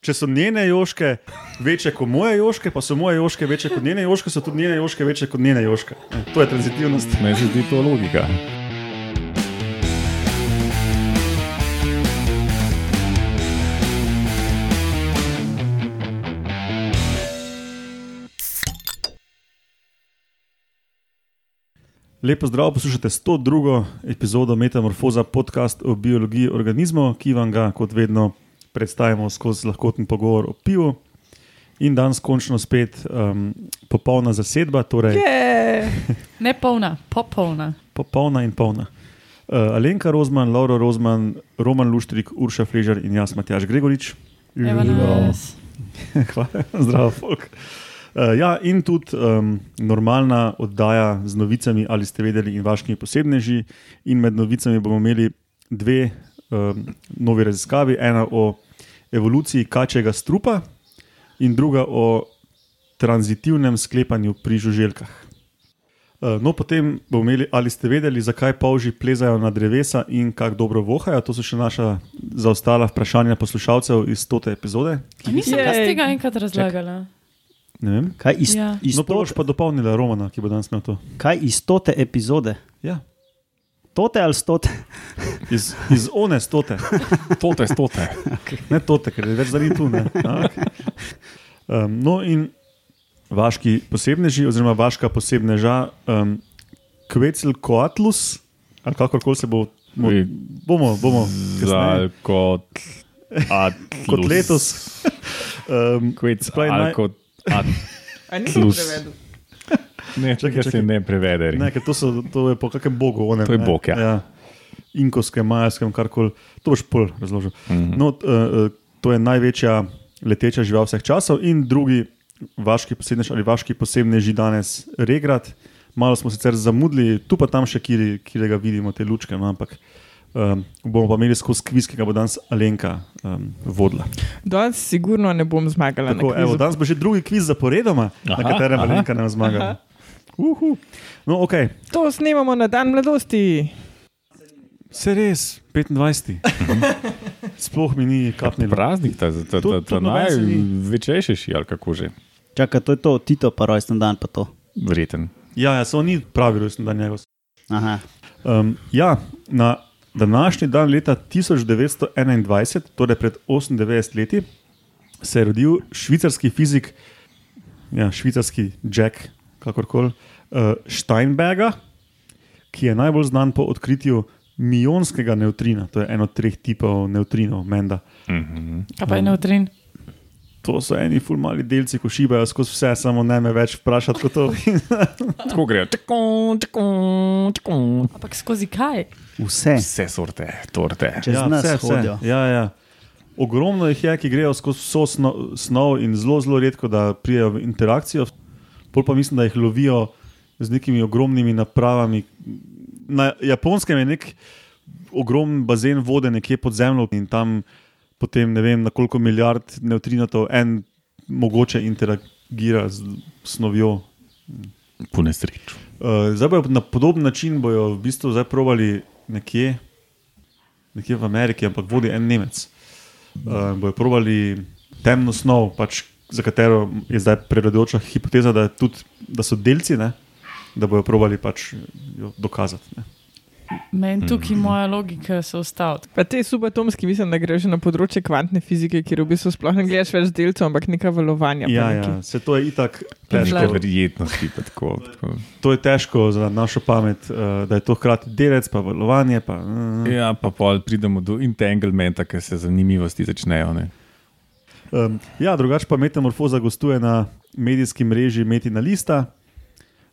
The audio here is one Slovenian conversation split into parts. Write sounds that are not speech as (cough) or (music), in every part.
Če so njene joške večje kot moje joške, pa so moje joške večje kot njene joške, so tudi njene joške večje kot njene joške. E, To je transitivnost. Meni se zdi to logika. Lepo zdrav, poslušate 102. epizodo Metamorfoza, podcast o biologiji organizmov, ki vam ga, kot vedno, predstavimo skozi lahkoten pogovor o pivu. In danes končno spet um, popolna zasedba, torej Je. Ne polna, popolna. popolna in polna. Uh, Alenka Rozman, Laura Rozman, Roman Luštrik, Urša Fležer in jaz, Matjaš Gregorič. (laughs) Hvala, zdravo, folk. Uh, ja, in tudi um, normalna oddaja z novicami, ali ste vedeli, in vaškimi posebneži. In med novicami bomo imeli dve um, novi raziskavi: ena o evoluciji kačjega strupa, in druga o tranzitivnem sklepanju pri žuželkah. Uh, No, potem bomo imeli, ali ste vedeli, zakaj polži plezajo na drevesa in kako dobro vohajo. To so še naša zaostala vprašanja poslušalcev iz tote epizode. A Nisem jaz tega enkrat razlagala. Ne vem. Kaj iz, Ja. iz, No, to, boš pa dopolnila Romana, ki bo danes imel to. kaj iz tote epizode? Ja. Tote ali stote? Iz, iz one stote, Stote, stote. ne tote, ker je več zdaj tu. ne. A, okej. Um, no, in vaški posebneži, oziroma vaška posebneža, um, Kvecel Koatlus, ali kakorkoli se bo, bo Oj. bomo, bomo Za kot atlus. kot letos. (laughs) Um, Kvec, Se pravi, ali naj- kot at, A nisem prevedel. Ne, Čakaj, čakaj, ne prevede. Ne, to, so, to je po kakem bogu. Onem, To je ne. bog, ja. ja. Inkoskem, majskem, karkoli. To boš pol razložil. Mhm. No, t- uh, to je največja leteča žival vseh časov, in drugi vaški posebnež ali vaški posebneži danes regrat. Malo smo sicer zamudili, tu pa tam še kiri, kjer ga vidimo, te lučke, no, ampak um, bomo pa imeli skozi kviz, ki ga bo danes Alenka um, vodila. Danes sigurno ne bom zmagala. Tako, evo, danes bo že drugi kviz zaporedoma, aha, na Aha, katerem aha. Alenka ne bo zmagala. Uhu. No, okay. To snemamo na dan mladosti. Se res, 25. Sploh mi ni kapnilo. Praznik, ta, ta, ta, ta, ta ni. največejši, ali kako že. Čakaj, to je to, Tito pa rojsten dan pa to. Vreten. Ja, ja, samo ni pravi rojsten dan njegov. Aha. Um, ja, na današnji dan leta 1921, torej pred 98 leti, se je rodil švicarski fizik, ja, švicarski Jack, kakorkoli, uh, Steinberga, ki je najbolj znan po odkritju mionskega neutrina. To je eno od treh tipov neutrinov, menda. Mhm. Kaj pa je neutrin? To so eni fulmali delci, ko šibajo skozi vse, samo ne me več vprašati kot to. (laughs) Tako gre. Tako, tako, tako. Ampak skozi kaj? Vse, Vse sorte, torte. čez ja, nas hodijo. Ja, ja. Ogromno jih je, ki grejo skozi vso sno, snov in zelo, zelo redko, da pridejo v interakcijo. Pol pa mislim, da jih lovijo z nekimi ogromnimi napravami. Na japonskem je nek ogromen bazen vode nekje pod zemljo in tam potem ne vem, na koliko milijard nevtrinatov en mogoče interagira z snovjo. Pune sreč. Uh, zdaj bojo na podoben način bojo v bistvu zdaj provali nekje, nekje v Ameriki, ampak vodi en Nemec. Uh, bojo provali temno snov, pač, za katero je zdaj prevladujoča hipoteza, da, tudi, da so delci, ne? da bojo provali pač jo dokazati. Ne? Meni tukaj moja logika se ustavlja. Pa te subatomski, mislim, da gre že na področje kvantne fizike, kjer v bistvu sploh ne gledaš več delcev, ampak neka valovanja. pa Ja, neki- ja, se to je itak Težko težko. verjetnosti. pa Tako, tako. To je težko za našo pamet, uh, da je to hkrati delec, pa valovanje. Pa, uh, Ja, pa pol pridemo do entanglementa, ker se zanimivosti začnejo. Ne? Um, ja, drugače pa Metamorfoza gostuje na medijski mreži Metina Lista,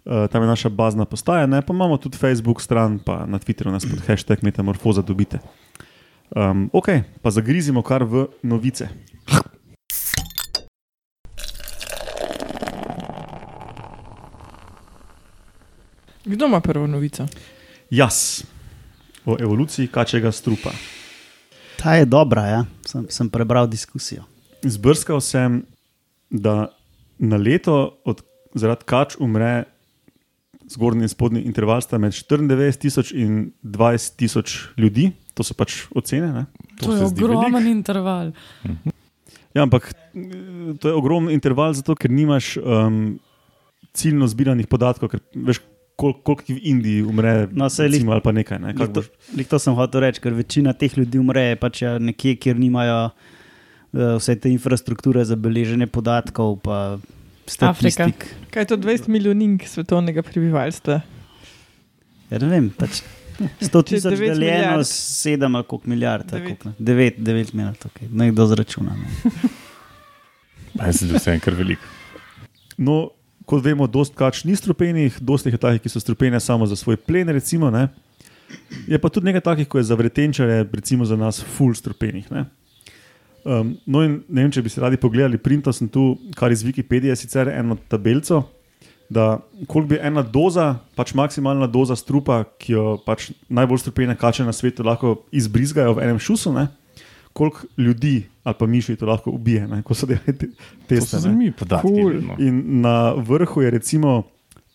uh, tam je naša bazna postaja, ne? pa imamo tudi Facebook stran, pa na Twitterju nas pod hashtag Metamorfoza dobite. Um, ok, pa zagrizimo kar v novice. Kdo ima prvo novico? Jaz o evoluciji kačjega strupa. Ta je dobra, ja. sem, sem prebral diskusijo. Zbrskal sem, da na leto od, zaradi kač umre zgornji in spodnji interval sta med 94 tisoč in 20 tisoč ljudi, to so pač ocene. Ne? To je se zdi ogromen veliko. interval. Ja, ampak to je ogromen interval, zato ker nimaš um, ciljno zbiranih podatkov, ker veš, kol, koliko v Indiji umre, No, recimo, ali pa nekaj. Ne? Lih Kako to, lih to sem hotel reči, ker večina teh ljudi umre pač ja, nekje, kjer nimajo vse te infrastrukture za beleženje podatkov, pa statistik. Kaj je to 20 milijonink svetovnega prebivalstva? Ja, ne vem, pač (laughs) 100 Čez tisoč deljeno s 7 ali koliko milijard. Devet. 9, 9 milijard, okay. nekdo zračuna. Ne. (laughs) Jaz se vse en kar velik. No, kot vemo, dosti kač ni strupenih, dosti jih je takih, ki so strupene samo za svoj plen. Recimo, ne. je pa tudi nekaj takih, ko je za vretenčare, recimo za nas, full strupenih. Ne. Um, no, in ne vem, če bi si radi pogledali, printal sem tu, kar iz Wikipedije, sicer eno tabelico. Da, koliko bi ena doza, pač maksimalna doza strupa, ki jo pač najbolj strupene kače na svetu lahko izbrizgajo v enem šusu, ne? koliko ljudi ali pa miši to lahko ubije, ne? ko so delali te To teste. so ne. zanimivi podatki. Cool. vedno. In na vrhu je recimo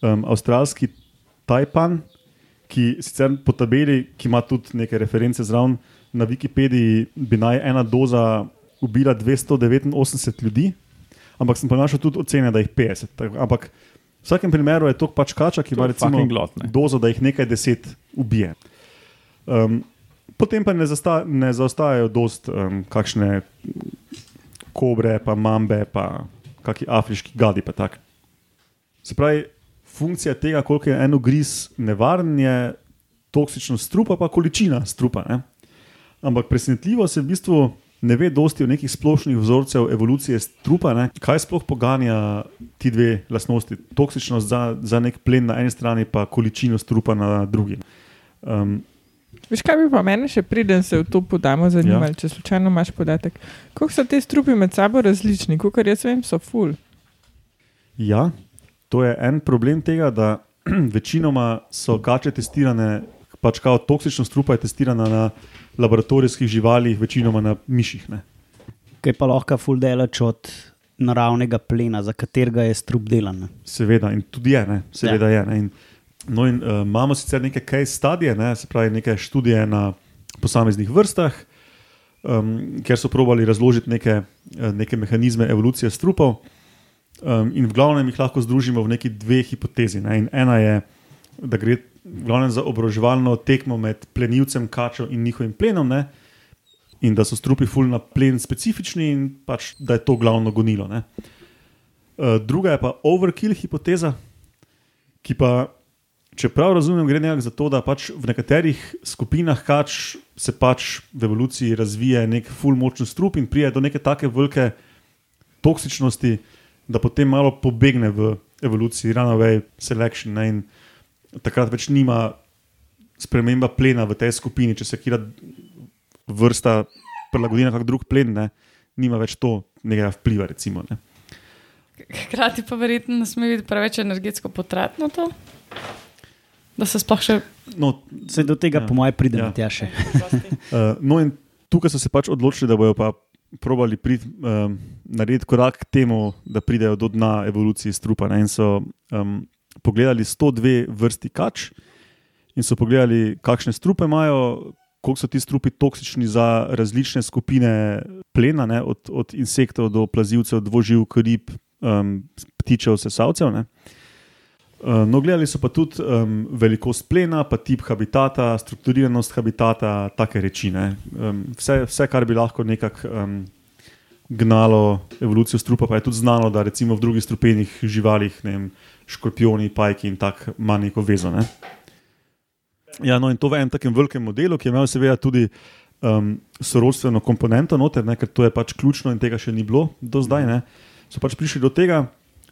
um, avstralski Tajpan, ki sicer po tabeli, ki ima tudi neke reference zraven, na Wikipediji bi naj ena doza ubila 289 ljudi, ampak sem pa našel tudi ocene, da jih 50. Tako, ampak v vsakem primeru je to pač kača, ki ima recimo fucking lot, ne. dozo, da jih nekaj deset ubije. Um, potem pa ne, zasta, ne zaostajajo dost um, kakšne kobre, pa mambe, pa kakšni afriški gadi. Tak. Se pravi, funkcija tega, koliko je eno gris nevaren, je toksičnost strupa, pa količina strupa. Ne? Ampak presenetljivo se v bistvu ne ve dosti o nekih splošnih vzorcev evolucije strupa, ne? kaj sploh poganja ti dve lastnosti. Toksičnost za, za nek plen na eni strani, pa količino strupa na drugi. Um, Veš, kaj bi pa mene še priden se v to podamo zanimalo, ja. če slučajno imaš podatek. Kako so te strupi med sabo različni, kot jaz vem, so full. Ja, to je en problem tega, da (clears throat) večinoma so kače testirane, pač kao toksičnost strupa je testirana na laboratorijskih živalih, večinoma na miših. Ne. Kaj pa lahko ful delač od naravnega plena, za katerega je strup delan. ne. Seveda, in tudi je, ne. seveda ja. je. Ne. In, no, in uh, imamo sicer neke case studije, ne, se pravi, neke študije na posameznih vrstah, um, kjer so probali razložiti neke, eh, neke mehanizme evolucije strupov. Um, in v glavnem jih lahko združimo v neki dve hipotezi. Ne. In ena je, da gre glavnem za obroževalno tekmo med plenilcem, kačo in njihovim plenom. Ne. In da so strupi ful na plen specifični, in pač, da je to glavno gonilo. Ne. Uh, druga je pa overkill hipoteza, ki pa, če prav razumem, gre nekako za to, da pač v nekaterih skupinah kač se pač v evoluciji razvije nek full močen strup in prije do neke take velike toksičnosti, da potem malo pobegne v evoluciji, runaway selection. Ne, in takrat več nima sprememba plena v tej skupini, če se kira vrsta prilagodi na kak drug plen, ne, nima več to nekega vpliva. Recimo, ne. Hkrati pa verjetno ne sme biti preveč energetsko potratno to. Da se sploh še. No, Se do tega, Ja. po mojem, pridemo Ja. ja. tja še. (laughs) Uh, no, in tukaj so se pač odločili, da bodo pa probali prid, um, narediti korak k temu, da pridejo do dna evolucije strupa. Ne? In so um, pogledali 102 vrsti kač in so pogledali, kakšne strupe imajo, koliko so ti strupi toksični za različne skupine plena, ne? od, od insektov do plazilcev, dvoživk, rib, um, ptičev, sesalcev. Ne? Uh, No, gledali so pa tudi um, velikost plena, pa tip habitata, strukturiranost habitata, take reči. ne. Um, vse, vse, kar bi lahko nekako um, gnalo evolucijo strupa, pa je tudi znano, da recimo v drugih strupenih živalih, ne vem, škorpioni, pajki in tako ima neko vezo. Ne. Ja, no, in to v enem takem velikem modelu, ki je imel seveda tudi um, sorodstveno komponento noter, ne, ker to je pač ključno in tega še ni bilo do zdaj. Ne, so pač prišli do tega,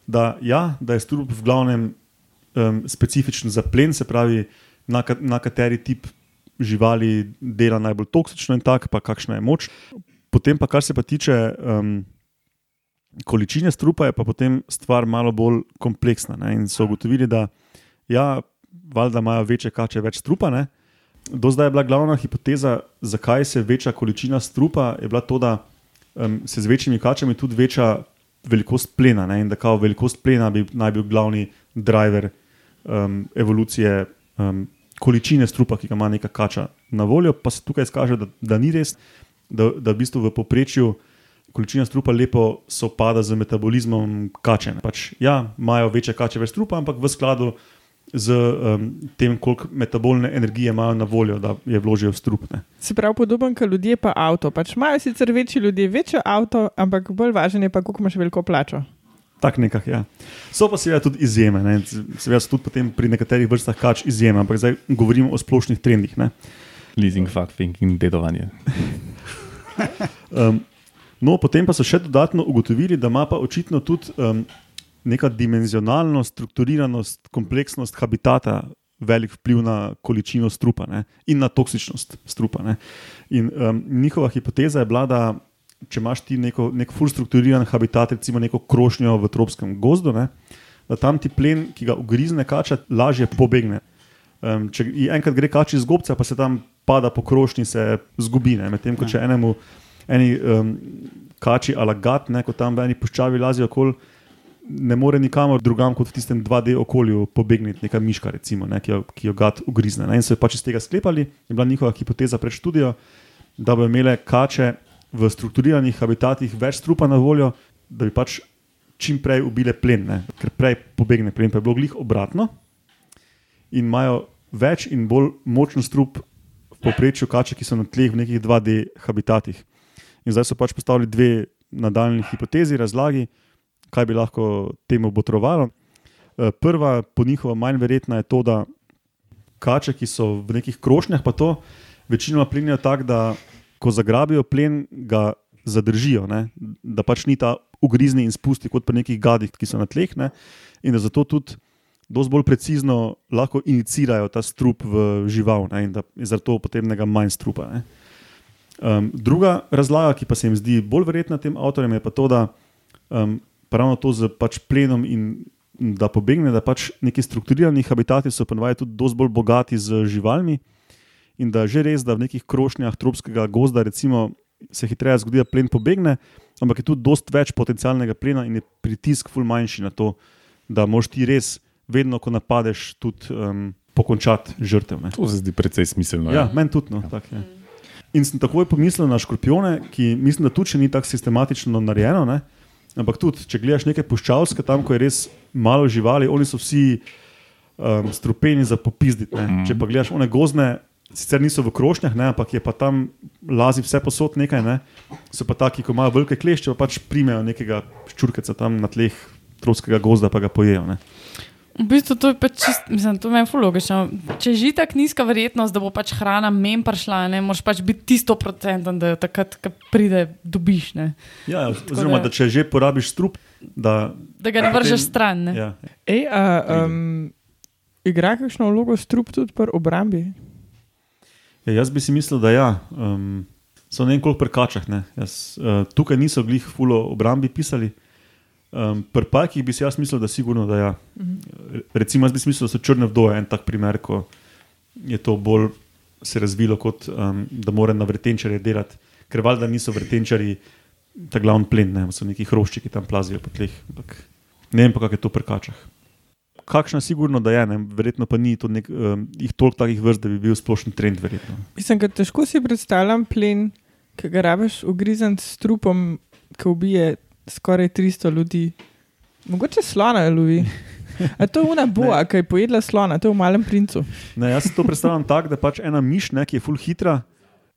da, ja, da je strup v glavnem um, specifičen za plen, se pravi, na, ka, na kateri tip živali dela najbolj toksično in tako, pa kakšna je moč. Potem pa, kar se pa tiče um, količine strupa, je pa potem stvar malo bolj kompleksna. Ne? In so ugotovili, da ja, valjda imajo večje kače več strupa. Ne? Do zdaj je bila glavna hipoteza, zakaj se veča količina strupa, je bila to, da um, se z večjimi kačami tudi veča velikost plena ne? in da kao velikost plena bi naj bil glavni driver um, evolucije um, količine strupa, ki ga ima neka kača na voljo, pa se tukaj izkaže, da, da ni res, da, da v bistvu v povprečju količina strupa lepo sovpada z metabolizmom kače. ne. Pač, ja, imajo večje kače več strupa, ampak v skladu z um, tem, koliko metabolne energije imajo na voljo, da je vložijo v strup. Ne. Se pravi, podoben kot ljudje, pa avto. Pač imajo sicer večji ljudje večjo avto, ampak bolj važno je pa, koliko imaš veliko plačo. Tak nekak, ja. So pa seveda tudi izjeme. ne. Seveda so tudi potem pri nekaterih vrstah kač izjeme, ampak zdaj govorimo o splošnih trendih. Ne. Leasing, fucking in dedovanje. Um, no, potem pa so še dodatno ugotovili, da ima pa očitno tudi um, neka dimenzionalnost, strukturiranost, kompleksnost habitata velik vpliv na količino strupa ne, in na toksičnost strupa. Ne. In um, njihova hipoteza je bila, da če imaš ti neko, nek full strukturiran habitat, recimo neko krošnjo v tropskem gozdu, ne, da tam ti plen, ki ga ugrizne kača, lažje pobegne. Um, če enkrat gre kači iz gobca, pa se tam pada po krošnji, se zgubi. Medtem ko če enemu, eni um, kači alagat, ne, ko tam v eni puščavi lazijo okoli, ne more nikamor drugam kot v tistem 2D okolju pobegniti, neka miška, recimo, ne, ki, jo, ki jo gad ugrizne. Ne. In so pač iz tega sklepali, je bila njihova hipoteza pred študijo, da bo imele kače v strukturiranih habitatih več strupa na voljo, da bi pač čim prej ubile plen, ne, ker prej pobegne plen, pa je bilo glih obratno. In imajo več in bolj močen strup v povprečju kače, ki so na tleh v nekih 2D habitatih. In zdaj so pač postavili dve nadaljni hipotezi, razlagi, kaj bi lahko temu botrovalo. Eh, Prva, po njihovo manj verjetna, je to, da kače, ki so v nekih krošnjah, pa to večinoma plenijo tako, da ko zagrabijo plen, ga zadržijo, ne? da pač ni ta ugrizni in spusti kot pri nekih gadih, ki so na tleh, ne? in da zato tudi dosti bolj precizno lahko inicirajo ta strup v žival ne? in zato potem nekaj manj strupa. Ne? Um, druga razlaga, ki pa se jim zdi bolj verjetna tem avtorjem, je pa to, da um, ravno to z pač plenom in da pobegne, da pač neki strukturirani habitati so ponovadi tudi dosti bolj bogati z živalmi. In da že res, da v nekih krošnjah tropskega gozda recimo, se hitreje zgodi, da plen pobegne, ampak je tudi dosti več potencialnega plena in je pritisk ful manjši na to, da moš ti res vedno, ko napadeš, tudi um, pokončati žrtev. Ne. To se zdi precej smiselno. Ja, meni tudi. No, tak, je. In sem takoj pomislil na škorpione, ki mislim, da tudi ni tako sistematično narejeno. Ne? Ampak tudi, če gledaš neke puščavske, tam, ko je res malo živali, oni so vsi um, strupeni za popizditi. Mm. Če pa gledaš one gozne, sicer niso v krošnjah, ne, ampak je pa tam lazi vse posod nekaj, ne, so pa taki, ko imajo velike klešče, pa pač primejo nekega ščurkeca tam na tleh tropskega gozda, pa ga pojejo. Ne. V bistvu to je pač čist, mislim, to meni ful logično. Če je že tako nizka verjetnost, da bo pač hrana menj prišla, ne moraš pač biti ti 100%, da jo takrat, ko pride, dobiš. Ne. Ja, oziroma, da če že porabiš strup, da, Da ga ne vržeš stran. Ne. Ja, Ej, a, um, igra kakšno vlogo strup tudi pri obrambi? Ja, jaz bi si mislil, da ja. Um, so ne vem, koliko pri kačah. ne. Jaz, uh, tukaj niso glih fulo obrambi pisali. Um, pri pajkih bi si jaz mislil, da sigurno da ja. Mhm. Recimo, jaz bi mislil, da so črne vdoje en tak primer, ko je to bolj se razvilo, kot um, da mora na vrtenčarje delati, ker valjda niso vrtenčari ta glavni plen, ne, so neki hrošči, ki tam plazijo po tleh. Ampak ne vem pa, kako je to pri kačah. Kakšna sigurno da je, ne, verjetno pa ni to nek, um, jih toliko takih vrst, da bi bil splošen trend, verjetno. Mislim, da težko si predstavljam plen, ki ga rabiš ugrizen s trupom, ki ubije skoraj 300 ljudi. Mogoče slona je lovi. A to je una boa, ki je pojedla slona, to je v malem princu. Ne, jaz si to predstavljam tako, da pač ena miš, ne, ki je full hitra,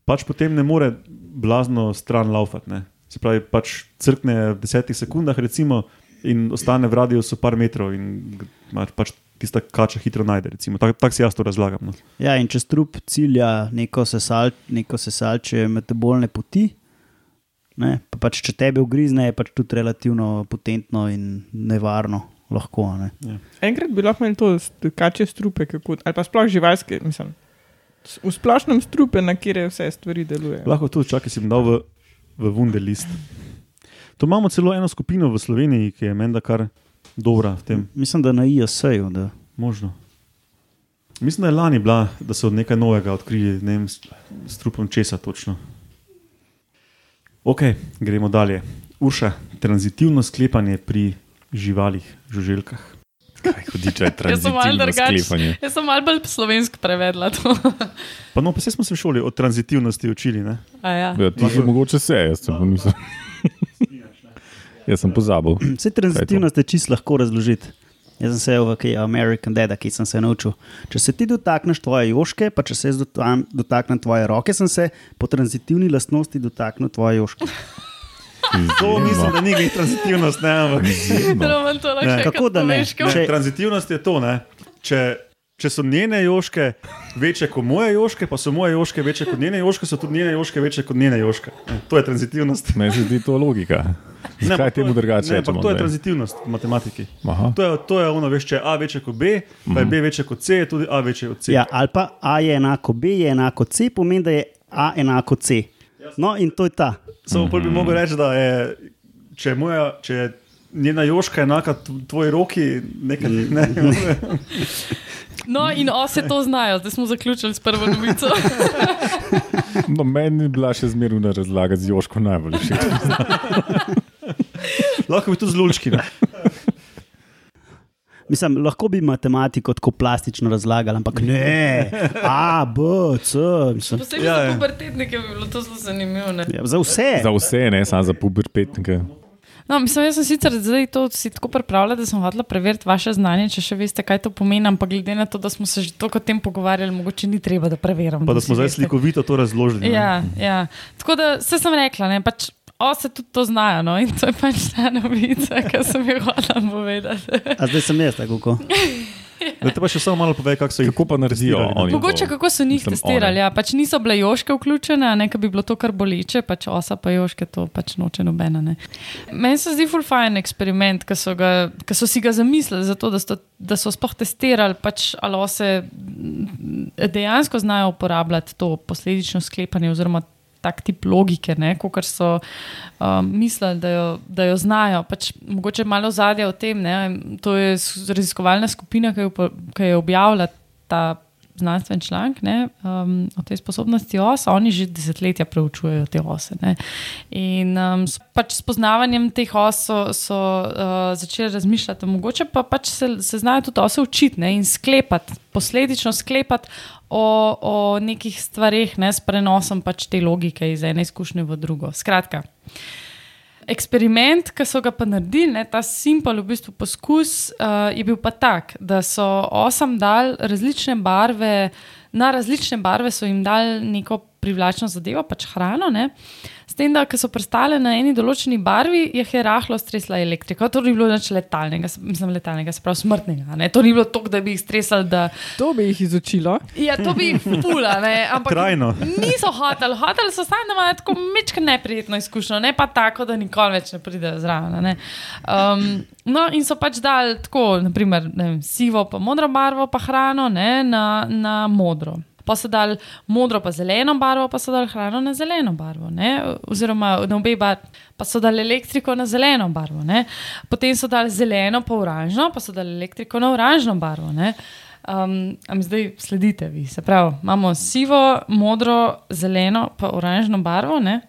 pač potem ne more blazno stran laufati. Ne. Se pravi, pač crkne v desetih sekundah, recimo, in ostane v radiju par metrov, in pač tista kača hitro najde. recimo. Tako tak si jaz to razlagam. No. Ja, in če strup cilja neko, sesal, neko sesalče metabolne poti, ne, pa pač če tebe ugrizne, je pač tudi relativno potentno in nevarno. Lahko, ne. Enkrat bi lahko imeli to, st- kače strupe, kako, ali pa sploh živalske, mislim. V splošnem strupe, na kjer vse stvari delujejo. Lahko tudi, čakaj, si bom dal v, v Wunderlist. To imamo celo eno skupino v Sloveniji, ki je menda kar dobra v tem. Mislim, da na IAS-ju. Da... Možno. Mislim, da je lani bila, da so nekaj novega odkrili, ne vem, s, s trupom česa točno. Ok, gremo dalje. Urša, tranzitivno sklepanje pri živalih, žuželkah. Kaj hudiče (laughs) sem tranzitivno sklepanje. Jaz sem malo bolj slovensko prevedla to. Pa no, pa se smo se v šoli o tranzitivnosti učili. Ne? A ja. Ja, ti si mogoče se, jaz se pa nisem. (laughs) Jaz sem pozabil. Vse tranzitivnost je čisto lahko razložiti. Jaz sem se v American Dad, ki sem se naučil. Če se ti dotakneš tvoje joške, pa če se jaz dotam- dotaknem tvoje roke, sem se po tranzitivni lastnosti dotaknil tvoje joške. (laughs) To mislim, da ni glih tranzitivnost, ne, ampak Ne. še enkrat Kako da ne? ne, tranzitivnost je to. Ne? Če, če so njene joške večje kot moje joške, pa so moje joške večje kot njene joške, so tudi njene joške večje kot njene joške. Ne, To je tranzitivnost. Meni se zdi to logika. Ne, Zakaj ampak to temu je- drugače Ne, to je zdaj? tranzitivnost v matematiki. Aha. To je, to je ono, veš, če je A večje kot B, pa je B večje kot C, je tudi A večje od C. Ja, ali pa A je enako B, je enako C, pomeni, da je A enako C. No, in to je ta. Samo prvi bi mogel reči, da je, če je, moja, če je njena joška enaka tv- tvoji roki, nekaj ne. (laughs) No, in ose to znajo, zdaj smo zaključili s prvo novico. (laughs) No, meni je bila še zmerna razlaga z Joško najbolj všeč. (laughs) Lahko bi tudi z lučki. ne. (laughs) Mislim, lahko bi matematiko tako plastično razlagali, ampak ne, A, B, C. Mislim, Posebej Ja, za ja. pubertetnike bi bilo to zelo zanimivo. ne. ja, za vse. Za vse, ne samo za pubertetnike. No, mislim, jaz sem sicer zdaj to si tako pripravljala, da sem hotela preveriti vaše znanje, če še veste, kaj to pomeni, ampak glede na to, da smo se že toliko o tem pogovarjali, mogoče ni treba, da preverjam. Pa da smo zdaj veste. slikovito to razložili. ne. Ja, ja. Tako da se sem rekla, ne, pač ose tudi to znajo. No, in to je pač ta novica, ki sem jo hotela povedati. A zdaj sem jaz, tako kot. (laughs) Da te pa še samo malo povej, kako so jih Kako pa naredijo oni? Mogoče to? kako so njih Mislim, testirali. one. Ja. Pač niso bile joške vključene, a ne da bi bilo to kar boleče, pač osa pa joške, to pač noče nobena. Ne. Meni se zdi full fajn eksperiment, ki so, ga- ki so si ga zamislili, zato, da, so, da so sploh testirali, pač, ali ose mm, dejansko znajo uporabljati to posledično sklepanje oziroma tak tip logike, kot so um, mislili, da jo, da jo znajo. Pač, mogoče malo zadje o tem. Ne? To je raziskovalna skupina, ki je, ki je objavila ta znanstven članek ne, um, o tej sposobnosti os, oni že desetletja preučujejo te ose. Ne. In um, pač s poznavanjem teh os so, so uh, začeli razmišljati, mogoče pa pač se, se znajo tudi ose učiti ne, in sklepati, posledično sklepati o, o nekih stvareh ne, s prenosom pač te logike iz ene izkušnje v drugo. Skratka. Eksperiment, ki so ga pa naredili, ne, ta simpel v bistvu poskus, uh, je bil pa tak, da so osam dal različne barve, na različne barve so jim dali neko privlačno zadevo, pač hrano. Ne. S tem, da ko so prestale na eni določeni barvi, jih je rahlo stresla elektrika. To ni bilo nič letalnega, mislim, letalnega, se pravi smrtnega. Ne. To ni bilo to, da bi jih stresali, da To bi jih izučilo. Ja, to bi jih fula, ne? ampak Trajno. niso hoteli, hoteli so samo, da imajo tako mečko neprijetno izkušnjo, ne pa tako, da nikoli več ne pridejo zraven. a ne. Um, no, in so pač dali tako, naprimer, ne vem, sivo, pa modro barvo, pa hrano ne, na, na modro. Pa so dali modro, pa zeleno barvo, pa so dali hrano na zeleno barvo, ne? oziroma na obe barvi, pa so dali elektriko na zeleno barvo. Ne? Potem so dali zeleno, pa oranžno, pa so dali elektriko na oranžno barvo. Ne? Um, a mi zdaj sledite vi. Se pravi, imamo sivo, modro, zeleno, pa oranžno barvo. Ne?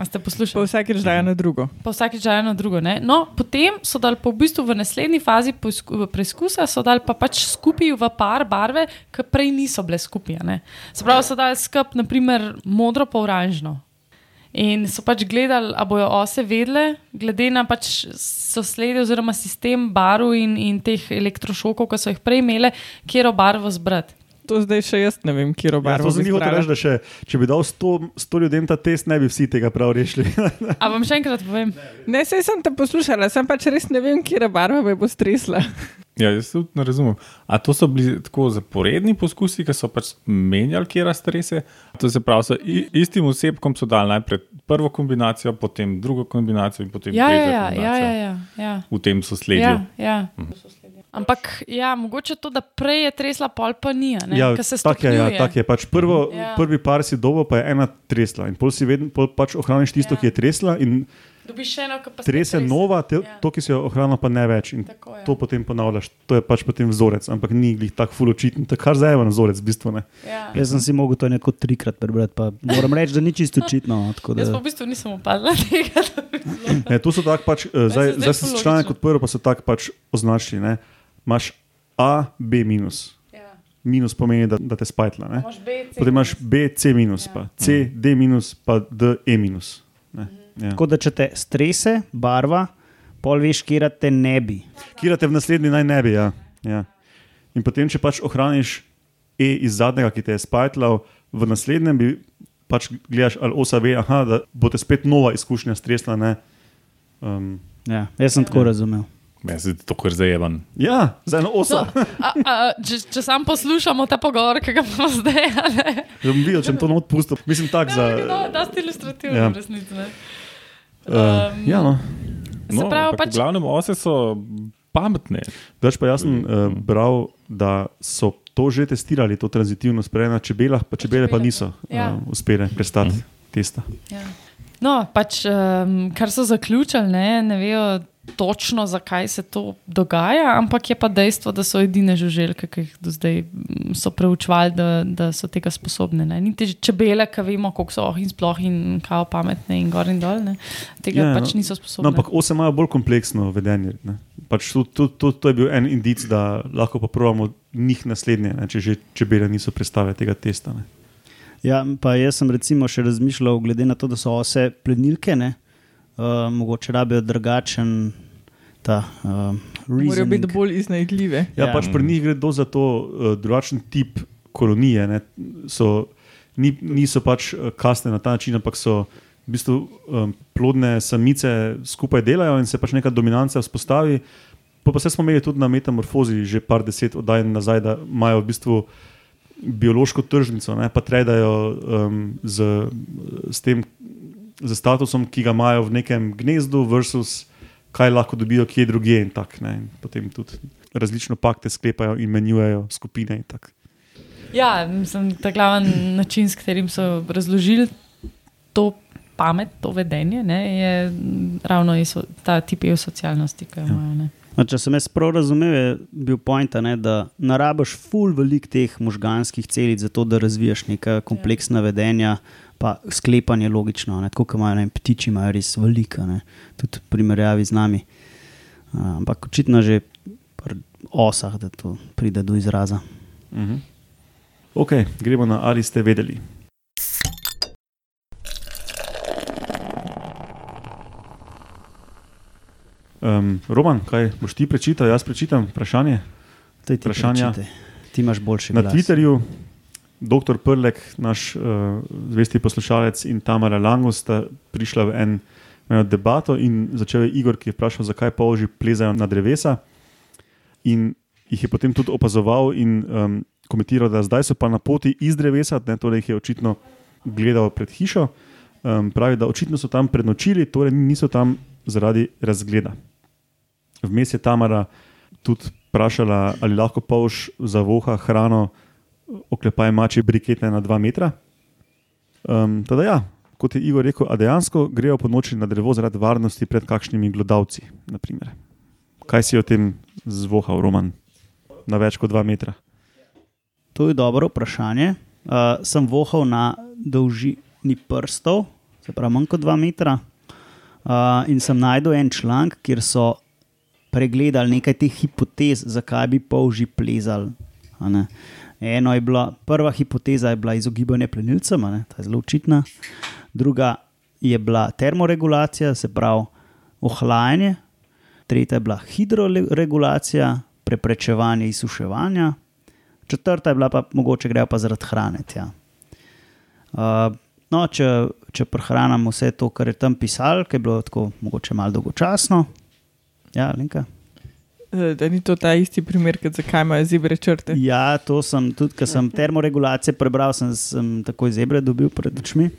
A ste Pa poslušali? vsakeč dajo na drugo. Pa vsakeč dajo na drugo. Ne? No, potem so dali pa v bistvu v naslednji fazi preizkusa, so dali pa pač skupaj v par barve, ki prej niso bile skupaj. a ne. Se pravi, so dali skup, naprimer, modro pa oranžno. In so pač gledali, ali bojo ose vedle, glede na pač sosledje oziroma sistem barv in, in teh elektrošokov, ki so jih prej imele, kjer barvo zbrati. To zdaj še jaz ne vem, kje Ja, barvo. to sem jih hotel reči, da še, če bi dal 100, 100 ljudem ta test, ne bi vsi tega prav rešili. A vam še enkrat povem? Ne, sej sem te poslušala, sem pač res ne vem, kje barva me bo stresla. Ja, jaz tudi ne razumem. A to so bili tako zaporedni poskusi, ki so pač menjali, kje raztrese? To se pravi, so i- istim osebkom so dali najprej prvo kombinacijo, potem drugo kombinacijo in potem Ja, ja, tretjo ja, ja, kombinacijo. ja, ja, ja. V tem sosledju. Ja, ja. Ampak ja, mogoče to, da prej je tresla, pol pa ni. a ne, Ja, ker se tako je, ja, tak je. Pač prvo, Ja. ja. Prvi par si dobo, pa je ena tresla. In pol si vedno pol pač ohraniš tisto, Ja. ja. ki je tresla, in Dobiš še eno, ki pa trese nova, te, Ja. ja. to, ki si jo ohranil, pa ne več. In Tako je. to potem ponavljaš. To je pač potem vzorec, ampak ni glih tako fuločiten. Je kar zdaj je vzorec, v bistvu ne. Ja. Jaz sem si mogel to neko trikrat prebrati, pa moram reči, da ni čisto očitno. tako Jaz pa Da, v bistvu nisem opazila tega. da ne to so tako pač, eh, zdaj, se zdaj zdaj sem se članek odprl, pa so tako pač označili. Ne. Imaš A, B minus. Ja. Minus pomeni, da, da te spajtla. Ne. Imaš B, C. Potem imaš B, C minus, Ja. pa C, D minus, pa D, E minus. Ne. Mhm. Ja. Tako da če te strese, barva, pol veš, kje te ne bi. Kirate v naslednji naj ne bi. Ja. Ja. In potem, če pač ohraniš E iz zadnjega, ki te je spajtlal, v naslednjem bi pač gledaš, ali osa ve, aha, da bo te spet nova izkušnja stresla. ne. Um, Ja, jaz sem tako razumel. Jaz se to kar zajeban. ja, za eno osa. No, a, a, če, če sam poslušamo ta pogovor, ki ga imamo zdaj, a ne. Da bom videl, če to not pustil. Mislim, tak Ja, za. no, da ste ilustrativni, Ja. ja. resnici. ne. Uh, ja, no. Se pravi, pač- v glavnem ose so pametne. Več pa jaz sem uh, bral, da so to že testirali, to tranzitivno sprejetje na čebelah, pa čebele pa niso ja. uh, uspele prestati testa. Ja. No, pač, um, kar so zaključili, ne, ne vejo točno, zakaj se to dogaja, ampak je pa dejstvo, da so edine žuželke, ki jih do zdaj mm, so preučevali, da, da so tega sposobne. Ne. Niti čebele, ki vemo, koliko so oh in sploh in kao pametne in gor in dol, ne. tega Ja, no. pač niso sposobne. No, ampak ose imajo bolj kompleksno vedenje. ne. Pač to, to, to, to je bil en indic, da lahko pa pravimo njih naslednje, ne, če že čebele niso predstavile tega testa. Ne. Ja, pa jaz sem recimo še razmišljal, glede na to, da so ose plenilke, ne, uh, mogoče rabijo drugačen ta uh, Morajo biti bolj iznajdljive. Ja, Ja. Pač pri njih gre do za to uh, drugačen tip kolonije. Ne. So, ni, niso pač kasne na ta način, ampak so v bistvu um, plodne samice skupaj delajo in se pač neka dominanca vzpostavi. Pa, pa se smo imeli tudi na metamorfozi že par deset oddaj nazaj, da imajo v bistvu biološko tržnico, ne, pa tredajo um, z, z tem z statusom, ki ga imajo v nekem gnezdu, versus kaj lahko dobijo kje drugje. In tak, ne, in potem tudi različne pakte sklepajo in menjujejo skupine. In tak. Ja, mislim, ta glavni način, s katerim so razložili to pamet, to vedenje, ne, je ravno iso, ta tip socialnosti, ki jo Ja. imajo. Ne. No, če sem jaz prav razumel, je bil point, ne, da narabaš ful velik teh možganskih celic, zato da razvijaš neka kompleksna vedenja, pa sklepanje logično. Ne, tako kot imajo ne, ptiči, imajo res velika, ne, tudi v primerjavi z nami. A, ampak očitno že pri osah, da to pride do izraza. Mhm. Ok, gremo na ali ste vedeli. Um, Roman, kaj boš ti prečital, jaz prečitam vprašanje. Ti Vprašanja? prečite. Ti imaš boljši Na glas. Twitterju, dr. Prlek, naš uh, zvesti poslušalec in Tamara Langus sta prišla v en, eno debato in začel je Igor, ki je vprašal, zakaj polži plezajo na drevesa. In jih je potem tudi opazoval in um, komentiral, da zdaj so pa na poti iz drevesa, ne, torej jih je očitno gledal pred hišo. Um, pravi, da očitno so tam prenočili, torej niso tam zaradi razgleda. Vmes je Tamara tudi vprašala, ali lahko polž zavoha hrano, oklepaj mače brikete na 2 metra. Um, teda ja, kot je Igor rekel, a dejansko grejo po noči na drevo zaradi varnosti pred kakšnimi glodavci. naprimer. Kaj si o tem zvohal, Roman, na več kot 2 metra? To je dobro vprašanje. Uh, sem vohal na dolžini prstov, se pravi manj kot 2 metra. Uh, in sem najdel en članek, kjer so pregledali nekaj teh hipotez, zakaj bi polži plezali. ne. Eno je bila, prva hipoteza je bila izogibanje plenilcem, ne, ta je zelo očitna. Druga je bila termoregulacija, se pravi ohlajanje. Tretja je bila hidroregulacija, preprečevanje izsuševanja. Četrta je bila pa mogoče grejo pa zaradi hrane. tja. Uh, no, če, če prehranimo vse to, kar je tam pisalo, ki je bilo tako mogoče malo dolgočasno. Ja, Linka. Eh, Da ni to ta isti primer, kot zakaj imajo zebre črte. Ja, to sem tudi, ker sem termoregulacije prebral, sem, sem takoj zebre dobil pred očmi.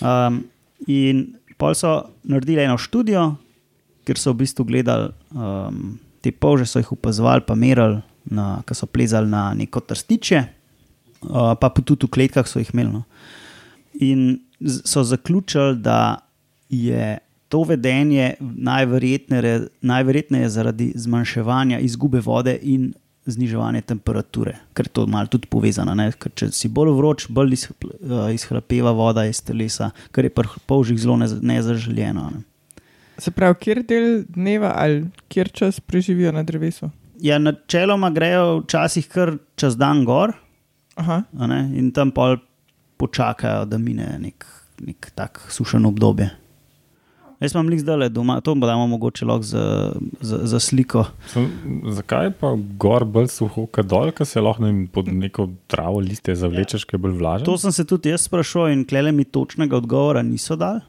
Um, in pol so naredili eno študijo, kjer so v bistvu gledali um, te polže, so jih opazovali, pa merili, ki so plezali na neko trstiče, uh, pa tudi v kletkah so jih imeli. No. In so zaključili, da je to vedenje najverjetneje, najverjetneje zaradi zmanjševanja izgube vode in zniževanja temperature, ker je to malo tudi povezano. Ne? Ker če si bolj vroč, bolj uh, izhlapeva voda iz telesa, kar je pri polžih zelo nez- nezaželjeno. Ne? Se pravi, kjer del dneva ali kjer čas preživijo na drevesu. Ja, načeloma grejo včasih kar čez dan gor ne, in tam pol počakajo, da mine nek, nek tak sušen obdobje. Jaz imam lik zdaj doma, to damo mogoče lahko za, za, za sliko. So, zakaj pa gor bolj suho, kot dol, ker se lahko ne pod neko travo liste zavlečeš, ki je bolj vlažen? To sem se tudi jaz sprašoval in klele mi točnega odgovora niso dali.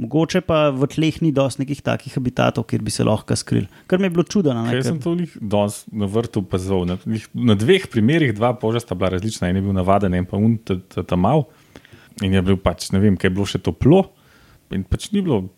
Mogoče pa v tleh ni dosti nekih takih habitatov, kjer bi se lahko skril. Kar mi je bilo čudno. Kaj sem to danes na vrtu opazoval? Na, na dveh primerih dva poža sta bila različna. En je bil navaden, en pa un ta- ta- ta mal. In je bil pač, ne vem, kaj je bilo še toplo. In pač ni bilo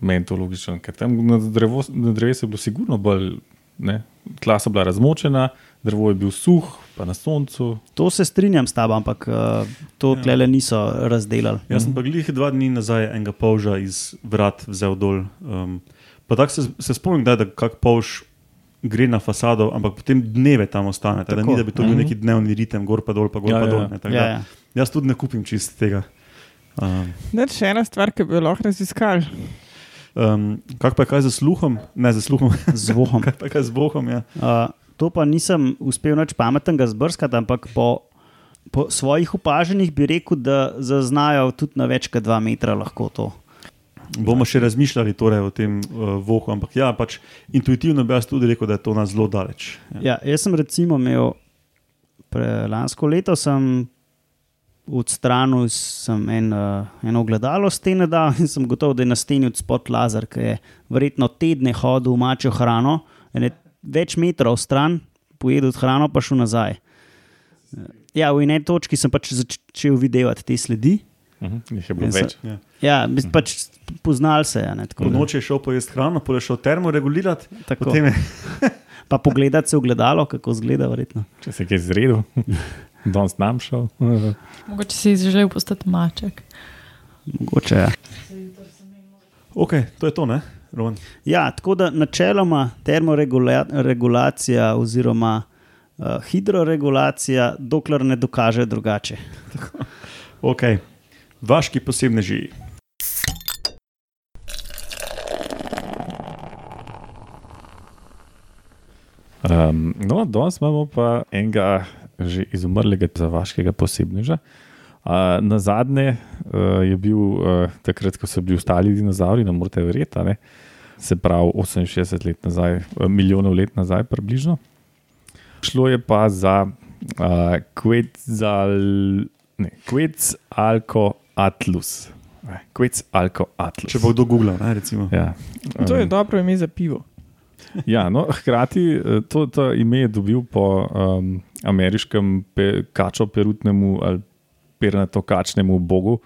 meni to logično, ker tam na, drevo, na drevesu je bilo sigurno bolj, ne, tla so bila razmočena, drevo je bil suh, pa na soncu. To se strinjam s tabo, ampak uh, to ja. klele niso razdelali. Jaz sem pa glih dva dni nazaj enega polža iz vrat vzel dol. Um, pa tako se, se spomnim, da kak polž gre na fasado, ampak potem dneve tam ostane. Tako, da ni, da bi to bil Mhm. neki dnevni ritem, gor pa dol, pa gor Ja, pa ja, dol. Ne, Ja, da ja. Jaz tudi ne kupim čist tega. Um, Ne, še ena stvar, ki bi jo lahko raziskali. Um, kak pa je kaj za sluhom? Ne za sluhom, Z vohom. (laughs) kaj pa je kaj z bohom. Ja. Uh, to pa nisem uspel nič pametnega zbrskati, ampak po, po svojih opaženjih bi rekel, da zaznajo tudi na več kot dva metra lahko to. Bomo še razmišljali torej, o tem uh, vohu, ampak ja, pač intuitivno bi jaz tudi rekel, da je to nas zelo daleč. Ja. Ja, jaz sem recimo imel pre, lansko leto, sem odstranil sem en, uh, eno ogledalo stene dal in sem gotov, da je na steni od spod lazer, ki je verjetno tedne hodil v mačjo hrano, ene, več metrov stran, pojedel hrano, pa šel nazaj. Ja, v eni točki sem pač začel videti te sledi. Uh -huh, jih je bilo se- več. Ja. Ja, mis- pač poznal se je. Ne, tako Po da- noči je šel pojesti hrano, potem je šel termoregulirati, tako. potem je (laughs) Pa pogledati se v gledalo, kako izgleda. Verjetno. Če se kaj zredil, (laughs) danes nam šel. Mogoče si želel postati maček. Mogoče je. Ja. Ok, to je to, ne? Roman? Ja, tako da načeloma termoregulacija oziroma uh, hidroregulacija, dokler ne dokaže drugače. Ok, vaški posebneži. Um, no, danes imamo pa enega že izumrlega zavaškega posebneža. Uh, na zadnje uh, je bil uh, takrat, ko so bili ostali dinozauri, ne morete verjeti, a ne? se pravi 68 let nazaj, uh, milijonov let nazaj, približno. Šlo je pa za uh, Quetzal, ne, Quetzalcoatlus. Eh, Quetzalcoatlus. Če bo kdo googlal, ne, recimo. Ja. To je Um, dobro ime za pivo. Ja, no, hkrati eh, to, to ime je dobil po um, ameriškem pe, kačo-perutnemu ali pernato-kačnemu bogu,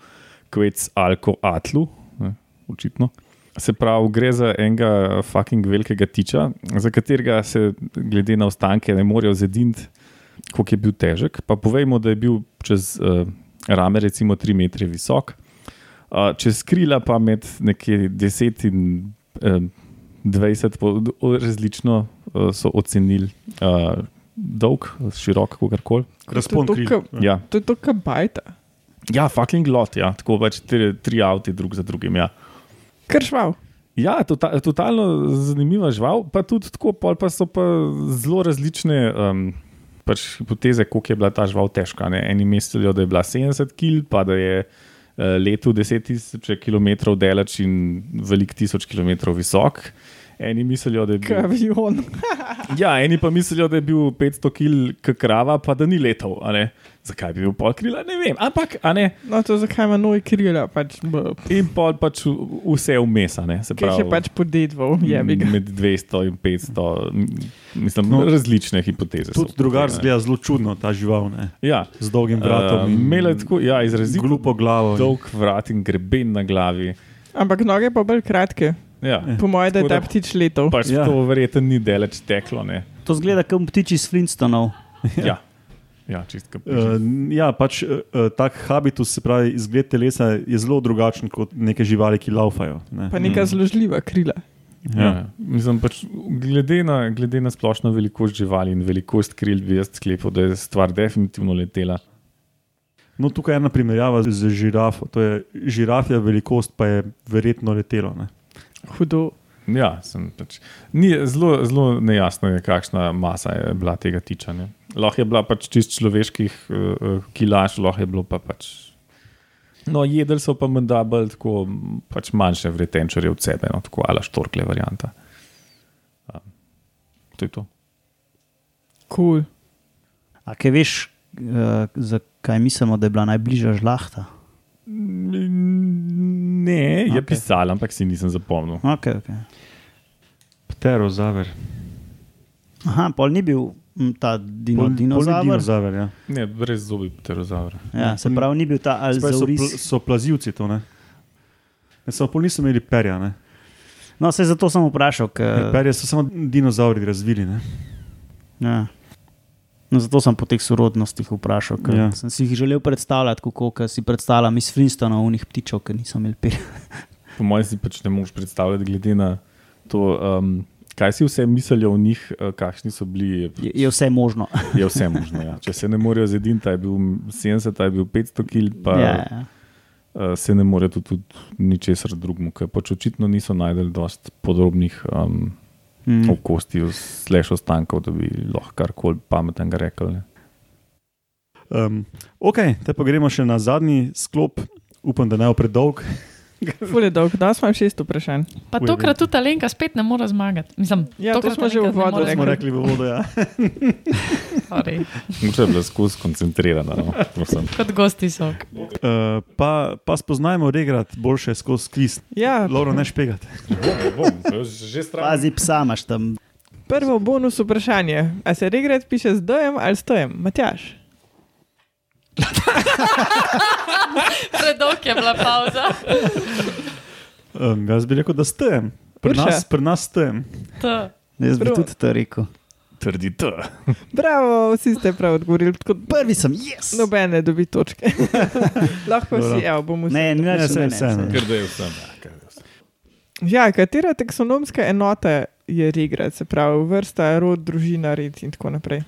Quetzalcoatlu, ne, očitno. Se pravi, gre za enega fucking velikega tiča, za katerega se, glede na ostanke, ne morejo zediniti, koliko je bil težek. Pa povejmo, da je bil čez uh, rame, recimo 3 metre visok, uh, čez krila pa med nekje 10 in um, 20, po, različno uh, so ocenili uh, dolg, širok, kakorkoli. Razpon To je to, kril. Ja. To je to, kar bajta. ja, fucking lot, ja. tako pač tri, tri avti drug za drugim. Ja. Kršval. Ja, tota, totalno zanimiva žival, pa tudi tako, pol pa so pa zelo različne um, pač hipoteze, koliko je bila ta žival težka. Ne. Eni mislijo, da je bila 70 kg, pa da je uh, letu 10.000 km daleč in velik 1000 km visok. Eni mislijo, da je bil. Kavion. Ja, eni pa mislijo, da je bil 500 kg krava, pa da ni letal. Zakaj bi bil pol krila, ne vem. Ampak, a ne. No, to zakaj ima noj krila. Pač, b- In pol pač v- vse vmes, a ne. Se Kaj še pač podedval, je bi ga. Med 200 in 500, m, mislim, No, različne hipoteze. Tudi drugar zgleda zelo čudno, ta žival, ne? Ja, z dolgim vratom. uh, imela je tako, ja, izrazito glupo glavo. dolg vrat in greben na glavi. Ampak noge pa bolj kratke. Ja, Po mojem, da je ta ptič letov. pač Ja. to verjetno ni daleč teklo. Ne. To zgleda kot ptiči iz Flintstonov. Ja, ja čistka. Uh, ja, pač uh, tak habitus, se pravi, izgled telesa je zelo drugačen kot neke živali, ki laufajo. Ne? Pa neka Mm. zložljiva krila. Ja. Mislim, pač, glede, na, glede na splošno velikost živali in velikost kril, bi jaz sklepal, da je stvar definitivno letela. No, tukaj je ena primerjava z žirafo. To je žirafija, velikost pa je verjetno letelo. Ne? Hudo. Ja, sem pač, ni, zelo, zelo nejasno je, kakšna masa je bila tega tičanja. Lahko je bila pač čist človeških uh, kilaž, lahko je bilo pa pač No, jedli so pa menda bolj tako pač manjše vretenčarje od sebe, no, tako ala štorkle varianta. Um, to je to. Cool. A kaj veš, uh, zakaj mislimo, da je bila najbližja žlahta? Ne, je okay. pisal, ampak si nisem zapomnil. Okay, okay. Pterozaver. Aha, pol ni bil ta dino, Pol- pol ni dinozaver. dinozaver ja. Ne, brez zobi pterozaura. Ja, se pravi, ni bil ta Spaj so, Alzauris. pl so plazivci to, ne? Ne, samo pol niso imeli perja, ne? No, se zato sem vprašal. Ker, Perje so samo dinozauri razvili, ne? ja. no, zato sem po teh sorodnostih vprašal. ker Ja. Sem si jih želel predstavljati, kako si predstavljam iz Flintstona, unih ptičev, ki niso imeli perja. Po mojem si pač ne moreš predstavljati, glede na to, um, kaj si vse mislijo o njih, uh, kakšni so bili. Je, je vse možno. (laughs) Je vse možno. Ja. Če se ne morejo zediniti, je bil 70, ta je bil 500 kg, pa ja, ja. ja. uh, se ne morejo tudi, tudi ničesar drugemu, ker pač očitno niso najdel dost podrobnih um, Mm. okosti, sleš ostankov, da bi lahko karkoli pametnega rekli. Um, ok, te pa gremo še na zadnji sklop, upam, da ne bo predolg. (laughs) Ful je dolg, da smo šest vprašanj. Pa Uj, tokrat tudi Alenka spet ne more zmagati. Mislim, Ja, to tokrat smo že v uvodu more Smo rekli. rekli v vodo, ja. (laughs) Sorry. Moče je bila skozi skoncentrirana. No. Kot gosti so. Uh, pa, pa spoznajmo regrat boljše skozi kviz. Ja, Lauro, ne špegati. Pazi, psa imaš tam. prvo bonus vprašanje. A se regret piše z dojem ali stojem? Matjaš. (laughs) Predolg je bila pauza. Um, jaz bi rekel, da stem. Pri nas, pri nas stem. To. Jaz bi Prav. tudi to rekel. Trdi to. (laughs) Bravo, vsi ste prav odgovorili. Tako, Prvi sem, jaz. Nobene dobi točke. (laughs) Lahko Dobro. si, evo, bomo Ne, ni Ne, več saj, ne, saj, ne. Ker da je vsem. Ja, ker da je vsem. Ja, katera taksonomska enota je regret, se pravi vrsta, rod, družina, red in tako naprej?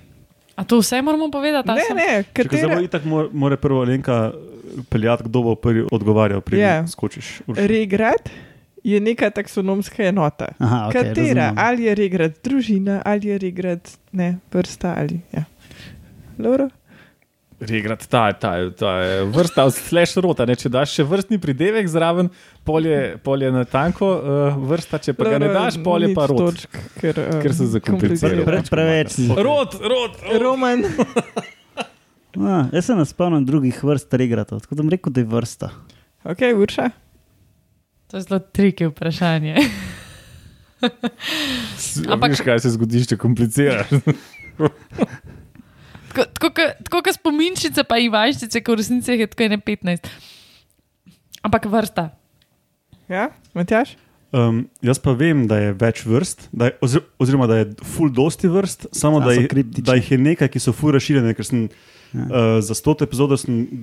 A to vse moramo povedati? Ne, sem- ne, Če zdaj katera bo itak mora, mora prvo Alenka peljati, kdo bo prvi odgovarjal, preden Ja. yeah. skočiš. Urša. regret je neka taksonomska enota. Aha, okay, Katera, razumem. ali je regret družina, ali je regret ne, vrsta ali. Ja. Loro? Regrat, ta, ta, ta je vrsta slash rota. Ne? Če daš še vrstni pridevek zraven, polje, polje na tanko uh, vrsta, če pa ga ne daš, polje pa rot. Točk, ker, um, Ker se zakomplicira. komplicira. Pre, preveč. Rot, rot, rot. Roman, A, (laughs) jaz se ne spomnim drugih vrst regratov, tako da bom rekel, da je vrsta. ok, urša. To je zelo triki vprašanje. Ampak Ampak- veš, kaj se zgodi, če kompliciraš. (laughs) Tako- kot spominčice, pa ivaščice, ki v resnici je tako ne 15. Ampak vrsta. Ja, Matjaš? Um, jaz pa vem, da je več vrst, da je, ozir, oziroma da je full dosti vrst, samo da, kriptični. da jih je nekaj, ki so full razširjene. Ker sem Ja. uh, za 100 epizodo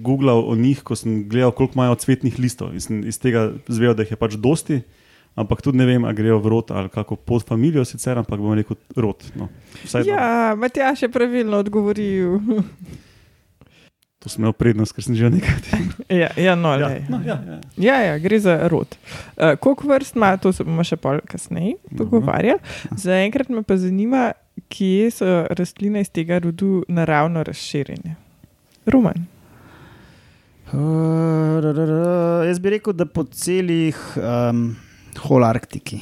googlal o njih, ko sem gledal, koliko imajo cvetnih listov. In sem iz tega zvedel, da jih je pač dosti. Ampak tudi ne vem, ali grejo v rod ali kako pod familijo, sicer, ampak bom rekel rod. No. Vsaj ja. Ja, Matjaš je pravilno odgovoril. To sem imel prednost, ker sem že nekaj. (laughs) ja, ja, no, Ja, lej. no, ja, ja. Ja, ja, gre za rod. Uh, koliko vrst ima, to se bomo še pol kasneje pogovarjali. Zaenkrat me pa zanima, kje so rastline iz tega rodu naravno razširjene. Roman. Uh, ra, ra, ra, jaz bi rekel, da po celih um, holarktiki.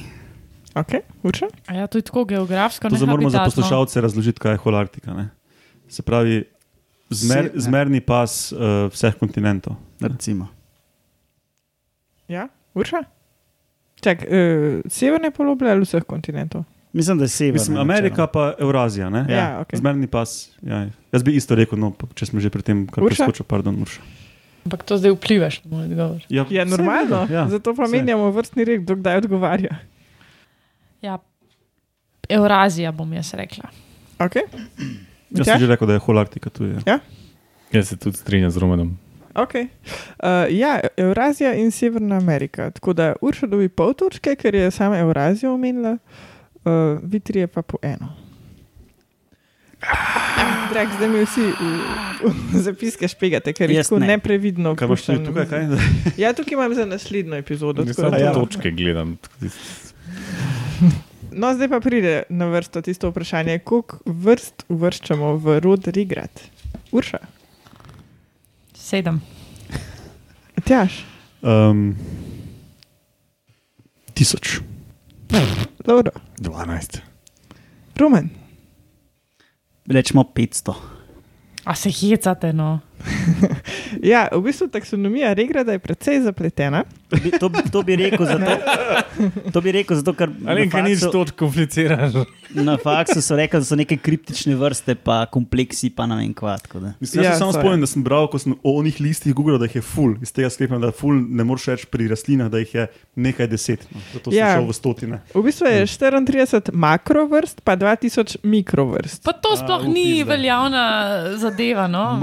Ok, uča. A ja, to je tako geografsko. To moramo za poslušalce razložiti, kaj je holarktika. Ne? Se pravi, zmer, Se- zmerni pas uh, vseh kontinentov. Recimo. Ja, uča. Čak, uh, severne poloble ali vseh kontinentov? Mislim, da je sever. Mislim, Amerika pa Eurazija. Ne? Ja, ja ok. Zmerni pas. Ja. Jaz bi isto rekel, no, če smo že pri tem, kar Urša? preskočil, pardon, Urša. Ampak to zdaj vplivaš na moj odgovor. Ja, Je saj normalno, vedno, ja. zato pa menjamo vrstni red, kdo kdaj odgovarja. Ja, Eurazija bom jaz rekla. Okay. Jaz sem že rekel, da je holarktika tu. Je. Jaz se tudi strinjam z Romanom. Okay. Uh, ja, Eurazija in Severna Amerika. Tako da Urša dobi pol točke, ker je sama Eurazijo omenila, uh, Vitrije pa po eno. Ah, Drag, zdaj mi vsi v, (laughs) v zapiske špegate, ker Jaz tako ne. neprevidno Kaj imaš ti tukaj? Kaj? Ja, tukaj imam za naslednjo epizodo. tako Samo ja. to- točke gledam. No, zdaj pa pride na vrsto tisto vprašanje, koliko vrst uvrščamo v rod Rigrat. Urša, Sedem. Tjaš, Um, tisoč. dobro. 12. Roman, Rečemo 500. A se hecate, no. (laughs) ja, v bistvu taksonomija regrada je precej zapletena. To bi, to, bi- to bi rekel zato, to bi rekel zato ker Ali na kaj nič faksu- to kompliciraš? na faksu so rekli, da so neke kriptične vrste, pa kompleksi, pa ne vem kva. tako da. Mislim, ja, Ja, se samo ja. spomnim, da sem bral, ko sem o onih listih Google, da jih je full. Iz tega sklepam, da full ne moreš reči pri rastlinah, da jih je nekaj deset. No. Zato sem Ja. šel v stotine. V bistvu je 34 makrovrst, pa 2000 mikrovrst. Pa to sploh A, v ni veljavna zadeva. No.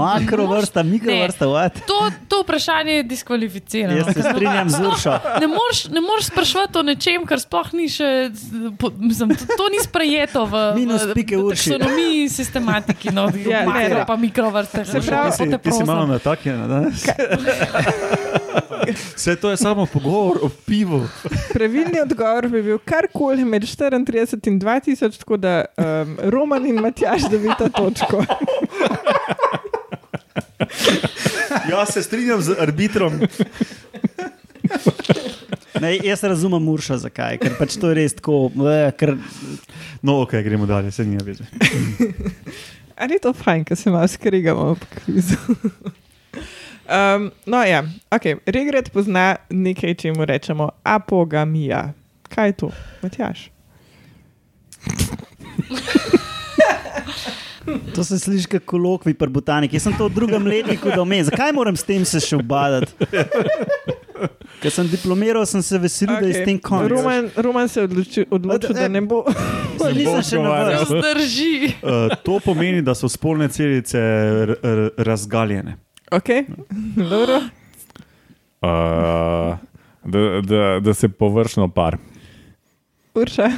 Makrovrsta, mikrovrsta, what? To, to vprašanje je diskvalificirano. Jaz se strinjam z Uršo. Ne moreš, ne moreš sprašovati o nečem, kar sploh ni še. Po, mislim, to, to ni sprejeto v, v taksonomiji, sistematiki, no, Ja, ja, ne, makro ne. pa mikrovrste. Se pravi, Ti si, ti si malo na takje danes. Vse to je samo pogovor o pivu. Pravilni odgovor bi bil karkoli med 34 in 2000, tako da um, Roman in Matjaš dobita točko. (laughs) (laughs) Jaz se strinjam z arbitrom. Ne, jaz razumem Uršo, zakaj. Ker pač to je res tako. eh, Ker, No, ok, gremo dalje, se nima veze. (laughs) Ali je to fajn, ker se malo skregamo ob kvizu? (laughs) Um, no, ja, ok. Regret pozna nekaj, čemu rečemo apogamija. Kaj je to, Matjaš? To se sliši kot kolokvi pri botaniki. Jaz sem to v drugem letniku domen. Zakaj moram s tem se še obadati? Ker sem diplomiral, sem se veselil, okay. da je s tem konec. Roman, Roman se je odločil, odločil, da ne bo. Pa (laughs) nisem še na odgovarjal. vrsti. Zdrži. Uh, (laughs) to pomeni, da so spolne celice razgaljene. Ok, dobro. Uh, da, da, da se površno par. Urša.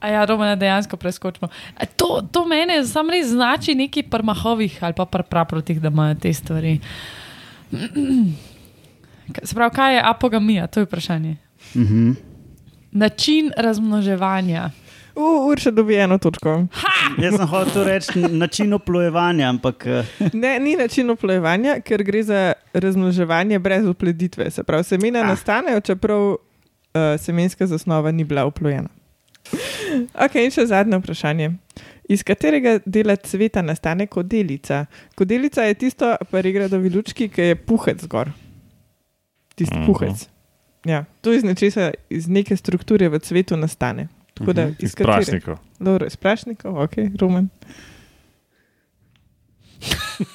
A ja, Romana dejansko preskočimo. A To, to mene sam res znači neki prmahovih ali pa praprotih, da imajo te stvari. Se pravi, kaj je apogamija? To je vprašanje. Mhm. Način razmnoževanja. Uh, Urša dobi eno točko. Jaz sem hotel reči način oplojevanja, ampak eh, Ne, ni način oplojevanja, ker gre za razmnoževanje brez opleditve. Se pravi, semena ah. nastanejo, čeprav uh, semenska zasnova ni bila oplojena. Ok, in še zadnje vprašanje. Iz katerega dela cveta nastane kodelica? Kodelica je tisto, pa regradovi lučki, ki je puhec zgor. Tisti Mhm. puhec. Ja, to iz nečesa, iz neke strukture v cvetu nastane. Tako da, Iz katere- prašnikov. Dobro, iz prašnikov, ok, Roman. (laughs)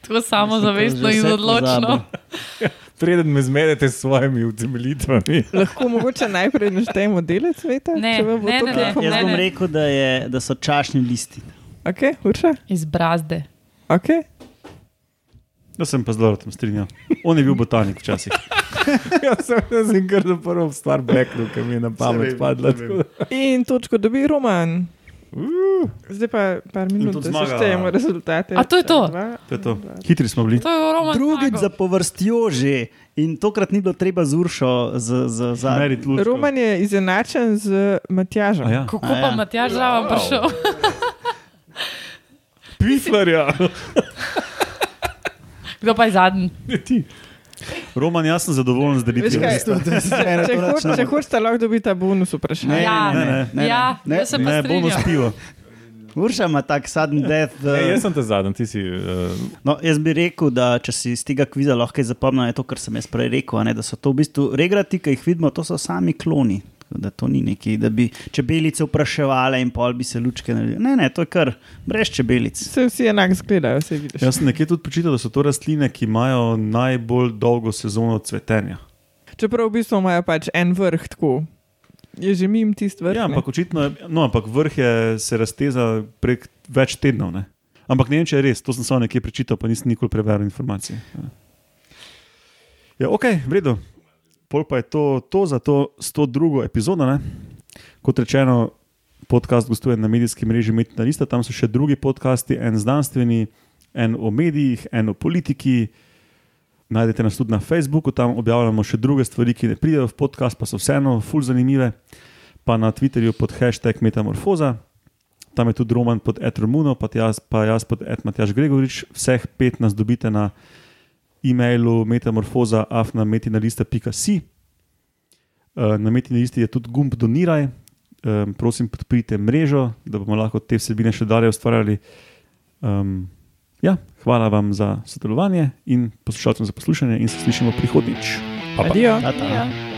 Tako samozavestno in odločno. (laughs) Preden me zmedete s svojimi utemeljitvami. (laughs) Lahko mogoče najprej naštejemo dele cveta? Ne, če vam bo ne, to ne, kaj ne. jaz pomagalo? bom rekel, da, je, da so čašni listi. Ok, Urša? Iz brazde. Ok. Jaz sem pa zelo tam strinjal. On je bil botanik včasih. (laughs) Jaz sem, jaz sem kar za prvo stvar beknil, ki mi je na pamet padla. da- In točko dobi Roman. Uh, Zdaj pa par minut, da seštejemo rezultate. A to je to? Dva, To je to. dva. Hitri smo bili. To je Roman. Drugič za povrstjo že. In tokrat ni bilo treba z Uršo, z, z, z. Roman je izenačen z Matjažem. A Ja. Kako A ja. pa Matjaž zraven prišel? Piflarja. Kdo pa je zadnji? Ti. Roman, jaz sem zadovoljen z delitvijo. če, hoč, če hočete, lahko dobite bonus vprašanje. Ne, ja, ne, ne, ne, ja, ne, se pa Ne, bonus strinjam. pivo. Urša ima tak sudden death. Ne, Uh, jaz sem te zadnji, ti si. Uh, no, jaz bi rekel, da če si iz tega kviza lahko zapomnil, je to, kar sem jaz prej rekel. a Ne, da so to v bistvu regrati, ki jih vidimo, to so sami kloni. Tako Da to ni neki, da bi čebelice vpraševali in pol bi se lučke naredili. Ne, ne, to je kar brez čebelic. Se vsi enako izgledajo, se vidiš. Jaz sem nekje tudi prečital, da so to rastline, ki imajo najbolj dolgo sezono cvetenja. Čeprav v bistvu imajo pač en vrh tako. Je že mim tisti vrh. Ja, ne? ampak očitno je, no, ampak vrh je, se razteza prek več tednov. Ne? Ampak ne vem, če je res, to sem samo nekje prečital, pa nisem nikoli preveril informacije. Ja, ja ok, v redu. Pol pa je to, to za to 102. epizodo. Ne? Kot rečeno, podcast gostuje na medijski mreži Metna Lista, tam so še drugi podcasti, en znanstveni, en o medijih, en o politiki. Najdete nas tudi na Facebooku, tam objavljamo še druge stvari, ki ne pridejo v podcast, pa so vseeno fulj zanimive. Pa na Twitterju pod hashtag Metamorfoza, tam je tudi Roman pod Etromuno, pa jaz, pa jaz pod Etmatjaš Gregorič. Vseh pet nas dobite na e-mailu metamorfoza afnametinalista.si. Uh, na metini listi je tudi gumb Doniraj, um, prosim, podprite mrežo, da bomo lahko te vsebine še dalje ustvarjali. Um, ja, hvala vam za sodelovanje in poslušalcem za poslušanje, in se slišimo prihodnjič. Adijo. Ja.